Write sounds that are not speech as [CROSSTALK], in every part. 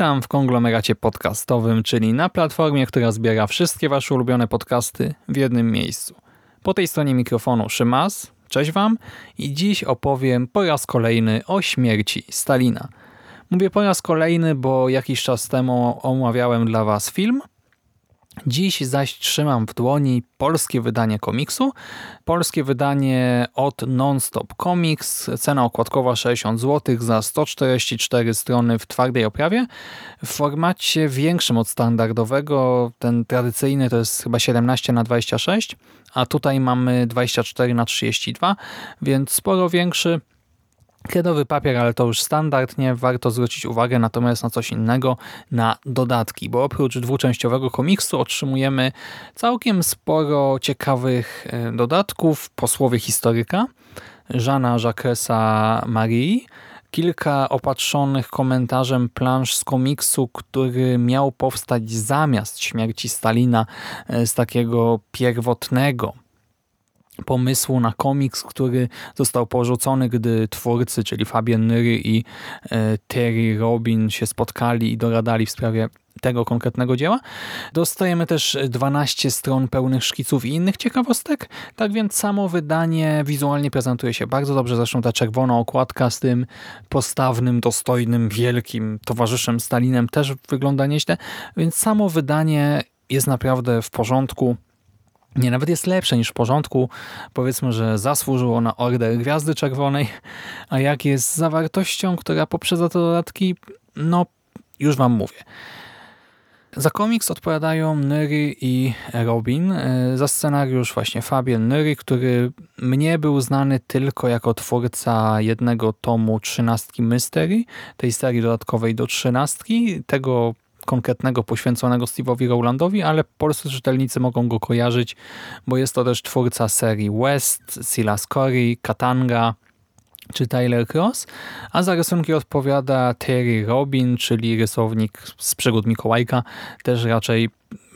Witam w konglomeracie podcastowym, czyli na platformie, która zbiera wszystkie wasze ulubione podcasty w jednym miejscu. Po tej stronie mikrofonu Szymas, cześć wam i dziś opowiem po raz kolejny o śmierci Stalina. Mówię po raz kolejny, bo jakiś czas temu omawiałem dla was film, Dziś zaś trzymam w dłoni polskie wydanie komiksu. Polskie wydanie od Nonstop Comics. Cena okładkowa 60 zł za 144 strony w twardej oprawie. W formacie większym od standardowego. Ten tradycyjny to jest chyba 17 na 26 a tutaj mamy 24 na 32 więc sporo większy. Kredowy papier, ale to już standard, nie? Warto zwrócić uwagę natomiast na coś innego, na dodatki, bo oprócz dwuczęściowego komiksu otrzymujemy całkiem sporo ciekawych e, dodatków. Po słowie historyka, Żana Jacquesa Marii, kilka opatrzonych komentarzem plansz z komiksu, który miał powstać zamiast śmierci Stalina e, z takiego pierwotnego pomysłu na komiks, który został porzucony, gdy twórcy, czyli Fabian Nyry i e, Terry Robin się spotkali i doradali w sprawie tego konkretnego dzieła. Dostajemy też 12 stron pełnych szkiców i innych ciekawostek, tak więc samo wydanie wizualnie prezentuje się bardzo dobrze, zresztą ta czerwona okładka z tym postawnym, dostojnym, wielkim towarzyszem Stalinem też wygląda nieźle, więc samo wydanie jest naprawdę w porządku. Nie, nawet jest lepsze niż w porządku. Powiedzmy, że zasłużyło na Order Gwiazdy Czerwonej, a jak jest zawartością, która poprzedza te dodatki, no już wam mówię. Za komiks odpowiadają Nyry i Robin. Za scenariusz właśnie Fabian Nyry, który mnie był znany tylko jako twórca jednego tomu trzynastki Mystery, tej serii dodatkowej do trzynastki. Tego konkretnego poświęconego Steve'owi Rowlandowi, ale polscy czytelnicy mogą go kojarzyć, bo jest to też twórca serii West, Silas Corey, Katanga, czy Tyler Cross, a za rysunki odpowiada Terry Robin, czyli rysownik z przygód Mikołajka, też raczej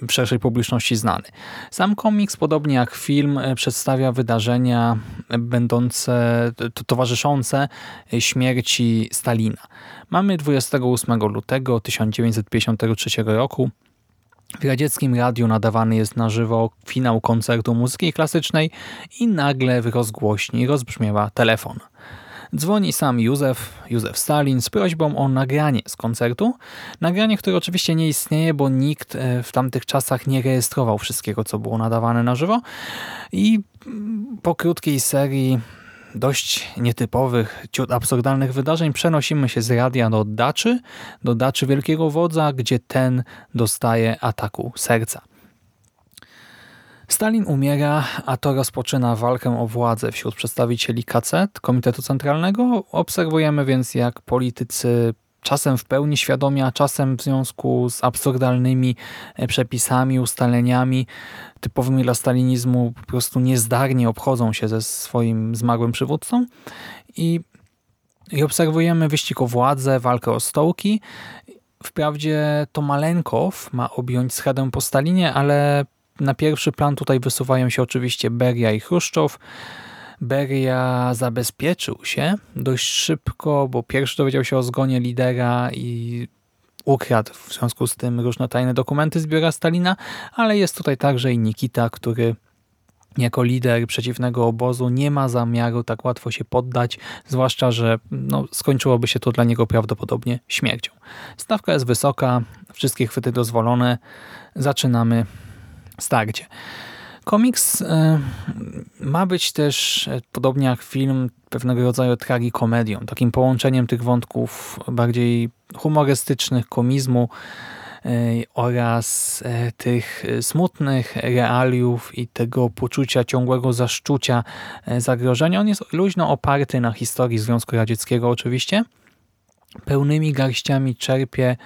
w szerszej publiczności znany. Sam komiks, podobnie jak film, przedstawia wydarzenia będące, towarzyszące śmierci Stalina. Mamy 28 lutego 1953 roku. W radzieckim radiu nadawany jest na żywo finał koncertu muzyki klasycznej i nagle w rozgłośni rozbrzmiewa telefon. Dzwoni sam Józef, Józef Stalin z prośbą o nagranie z koncertu. Nagranie, które oczywiście nie istnieje, bo nikt e, w tamtych czasach nie rejestrował wszystkiego, co było nadawane na żywo. I po krótkiej serii dość nietypowych, ciut absurdalnych wydarzeń przenosimy się z radia do Daczy, do Daczy Wielkiego Wodza, gdzie ten dostaje ataku serca. Stalin umiera, a to rozpoczyna walkę o władzę wśród przedstawicieli KC, Komitetu Centralnego. Obserwujemy więc, jak politycy czasem w pełni świadomie, a czasem w związku z absurdalnymi e, przepisami, ustaleniami typowymi dla stalinizmu po prostu niezdarnie obchodzą się ze swoim zmarłym przywódcą i, i obserwujemy wyścig o władzę, walkę o stołki. Wprawdzie to Malenkow ma objąć schedę po Stalinie, ale na pierwszy plan tutaj wysuwają się oczywiście Beria i Chruszczow. Beria zabezpieczył się dość szybko, bo pierwszy dowiedział się o zgonie lidera i ukradł w związku z tym różne tajne dokumenty z biura Stalina, ale jest tutaj także i Nikita, który jako lider przeciwnego obozu nie ma zamiaru tak łatwo się poddać, zwłaszcza, że no, skończyłoby się to dla niego prawdopodobnie śmiercią. Stawka jest wysoka, wszystkie chwyty dozwolone. Zaczynamy starcie. Komiks e, ma być też, e, podobnie jak film, pewnego rodzaju tragikomedią, takim połączeniem tych wątków bardziej humorystycznych, komizmu e, oraz tych smutnych realiów i tego poczucia ciągłego zaszczucia zagrożenia. On jest luźno oparty na historii Związku Radzieckiego oczywiście, pełnymi garściami czerpie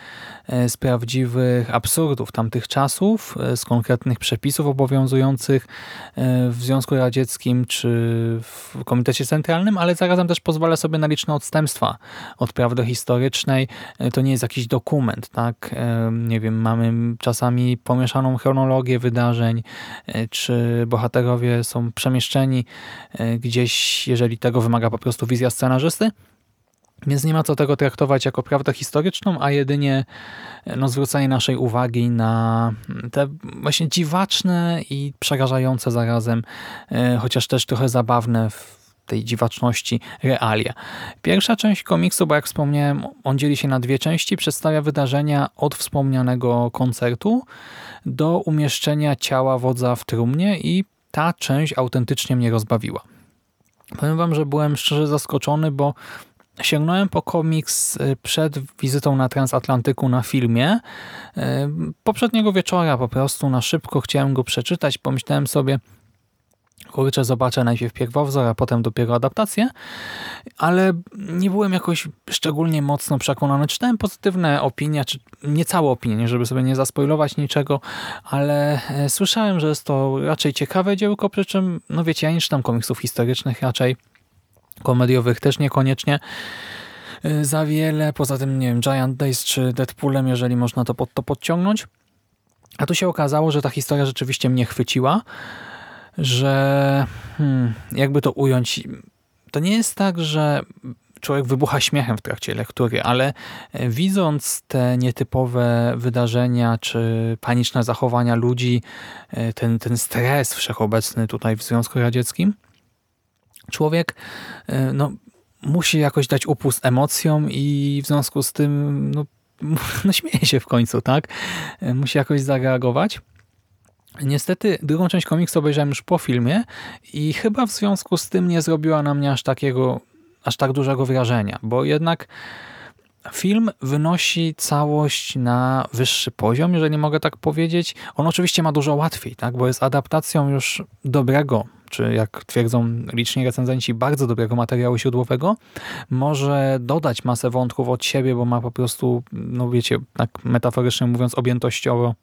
e, z prawdziwych absurdów tamtych czasów, e, z konkretnych przepisów obowiązujących e, w Związku Radzieckim czy w Komitecie Centralnym, ale zarazem też pozwala sobie na liczne odstępstwa od prawdy historycznej. To nie jest jakiś dokument, tak? Nie wiem, mamy czasami pomieszaną chronologię wydarzeń, czy bohaterowie są przemieszczeni gdzieś, jeżeli tego wymaga po prostu wizja scenarzysty, więc nie ma co tego traktować jako prawdę historyczną, a jedynie no, zwrócenie naszej uwagi na te właśnie dziwaczne i przerażające zarazem, e, chociaż też trochę zabawne w tej dziwaczności realia. Pierwsza część komiksu, bo jak wspomniałem, on dzieli się na dwie części, przedstawia wydarzenia od wspomnianego koncertu do umieszczenia ciała wodza w trumnie i ta część autentycznie mnie rozbawiła. Powiem wam, że byłem szczerze zaskoczony, bo Sięgnąłem po komiks y, przed wizytą na Transatlantyku na filmie. Y, poprzedniego wieczora po prostu na szybko chciałem go przeczytać. Pomyślałem sobie, kurczę, zobaczę najpierw pierwowzór, a potem dopiero adaptację, ale nie byłem jakoś szczególnie mocno przekonany. Czytałem pozytywne opinie, czy nie całe opinie, żeby sobie nie zaspoilować niczego, ale e, słyszałem, że jest to raczej ciekawe dziełko, przy czym, no wiecie, ja nie czytam komiksów historycznych raczej, komediowych też niekoniecznie y, za wiele. Poza tym, nie wiem, Giant Days czy Deadpoolem, jeżeli można to pod to podciągnąć. A tu się okazało, że ta historia rzeczywiście mnie chwyciła, że hmm, jakby to ująć, to nie jest tak, że człowiek wybucha śmiechem w trakcie lektury, ale e, widząc te nietypowe wydarzenia czy paniczne zachowania ludzi, e, ten, ten stres wszechobecny tutaj w Związku Radzieckim, człowiek e, no, musi jakoś dać upust emocjom i w związku z tym no, [LAUGHS] no śmieje się w końcu, tak? E, musi jakoś zareagować. Niestety drugą część komiksu obejrzałem już po filmie i chyba w związku z tym nie zrobiła na mnie aż takiego, aż tak dużego wrażenia, bo jednak film wynosi całość na wyższy poziom, jeżeli mogę tak powiedzieć. On oczywiście ma dużo łatwiej, tak? bo jest adaptacją już dobrego czy jak twierdzą liczni recenzenci, bardzo dobrego materiału źródłowego, może dodać masę wątków od siebie, bo ma po prostu, no wiecie, tak metaforycznie mówiąc, objętościowo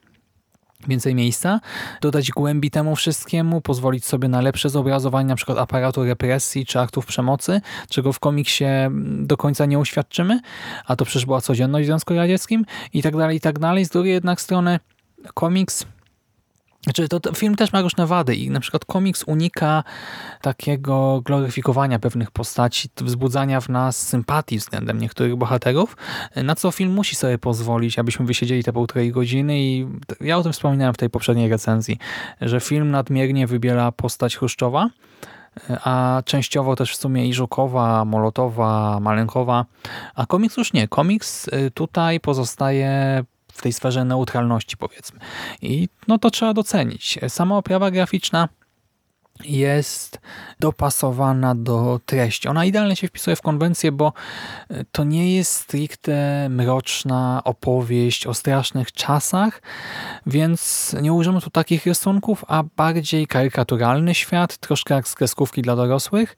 więcej miejsca, dodać głębi temu wszystkiemu, pozwolić sobie na lepsze zobrazowanie na przykład aparatu represji czy aktów przemocy, czego w komiksie do końca nie uświadczymy, a to przecież była codzienność w Związku Radzieckim i tak dalej, i tak dalej. Z drugiej jednak strony komiks znaczy, to, to, film też ma różne wady i na przykład komiks unika takiego gloryfikowania pewnych postaci, wzbudzania w nas sympatii względem niektórych bohaterów, na co film musi sobie pozwolić, abyśmy wysiedzieli te półtorej godziny i ja o tym wspominałem w tej poprzedniej recenzji, że film nadmiernie wybiela postać Chruszczowa, a częściowo też w sumie i Żukowa, Molotowa, Malenkowa, a komiks już nie. Komiks y, tutaj pozostaje w tej sferze neutralności powiedzmy. I no to trzeba docenić. Sama oprawa graficzna jest dopasowana do treści. Ona idealnie się wpisuje w konwencję, bo e, to nie jest stricte mroczna opowieść o strasznych czasach, więc nie użymy tu takich rysunków, a bardziej karykaturalny świat, troszkę jak z kreskówki dla dorosłych.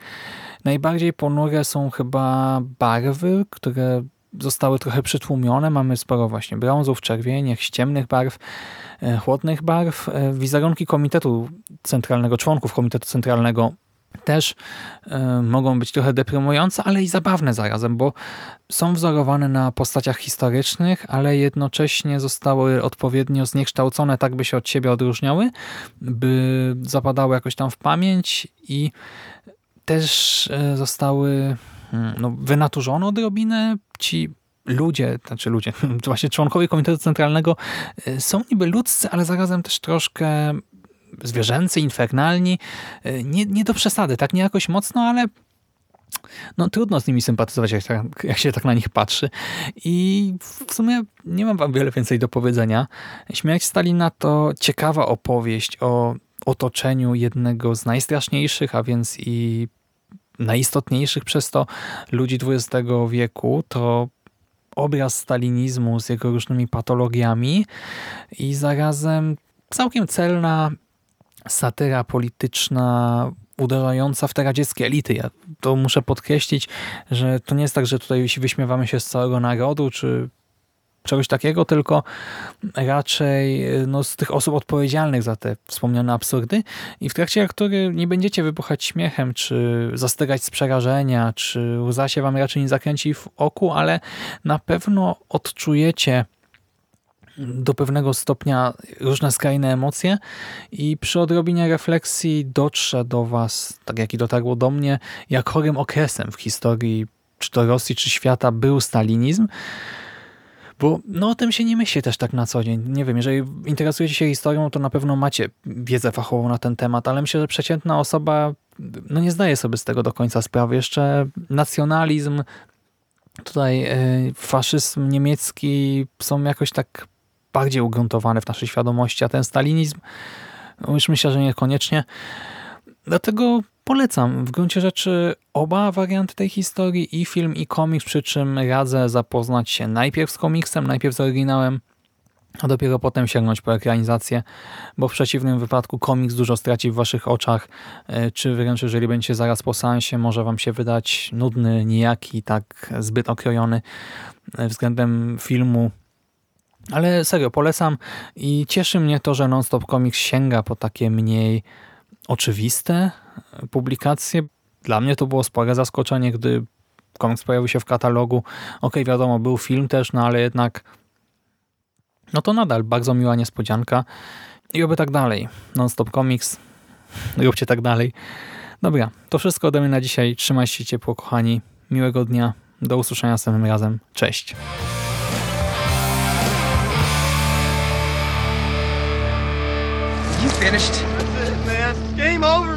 Najbardziej ponure są chyba barwy, które zostały trochę przytłumione. Mamy sporo właśnie brązów, czerwieni, ciemnych barw, e, chłodnych barw. E, wizerunki Komitetu Centralnego, członków Komitetu Centralnego też y, mogą być trochę deprymujące, ale i zabawne zarazem, bo są wzorowane na postaciach historycznych, ale jednocześnie zostały odpowiednio zniekształcone, tak by się od siebie odróżniały, by zapadały jakoś tam w pamięć i też zostały no, wynaturzone odrobinę. Ci ludzie, znaczy ludzie, [LAUGHS] właśnie członkowie Komitetu Centralnego y, są niby ludzcy, ale zarazem też troszkę zwierzęcy, infernalni. Y, nie, nie do przesady, tak nie jakoś mocno, ale no trudno z nimi sympatyzować, jak, tak, jak, się tak na nich patrzy. I w sumie nie mam wam wiele więcej do powiedzenia. Śmierć Stalina to ciekawa opowieść o otoczeniu jednego z najstraszniejszych, a więc i najistotniejszych przez to ludzi XX wieku, to obraz stalinizmu z jego różnymi patologiami i zarazem całkiem celna satyra polityczna uderzająca w te radzieckie elity. Ja to muszę podkreślić, że to nie jest tak, że tutaj wyśmiewamy się z całego narodu, czy czegoś takiego, tylko raczej no, z tych osób odpowiedzialnych za te wspomniane absurdy. I w trakcie lektury nie będziecie wybuchać śmiechem, czy zastygać z przerażenia, czy łza się wam raczej nie zakręci w oku, ale na pewno odczujecie do pewnego stopnia różne skrajne emocje i przy odrobinie refleksji dotrze do was, tak jak i dotarło do mnie, jak chorym okresem w historii czy to Rosji, czy świata był stalinizm, bo no o tym się nie myśli też tak na co dzień. Nie wiem, jeżeli interesujecie się historią, to na pewno macie wiedzę fachową na ten temat, ale myślę, że przeciętna osoba no nie zdaje sobie z tego do końca sprawy. Jeszcze nacjonalizm, tutaj y, faszyzm niemiecki są jakoś tak bardziej ugruntowane w naszej świadomości, a ten stalinizm no już myślę, że niekoniecznie. Dlatego polecam. W gruncie rzeczy oba warianty tej historii, i film, i komiks, przy czym radzę zapoznać się najpierw z komiksem, najpierw z oryginałem, a dopiero potem sięgnąć po ekranizację, bo w przeciwnym wypadku komiks dużo straci w waszych oczach, e, czy wręcz jeżeli będziecie zaraz po seansie, może wam się wydać nudny, nijaki, tak zbyt okrojony e, względem filmu, ale serio, polecam. I cieszy mnie to, że Nonstop Comics sięga po takie mniej oczywiste publikacje. Dla mnie to było spore zaskoczenie, gdy komiks pojawił się w katalogu. Ok, wiadomo, był film też, no ale jednak no to nadal bardzo miła niespodzianka i oby tak dalej. Nonstop Comics, [LAUGHS] róbcie tak dalej. Dobra, to wszystko ode mnie na dzisiaj. Trzymajcie się ciepło, kochani. Miłego dnia. Do usłyszenia następnym razem. Cześć. You finished? That's it, man. Game over,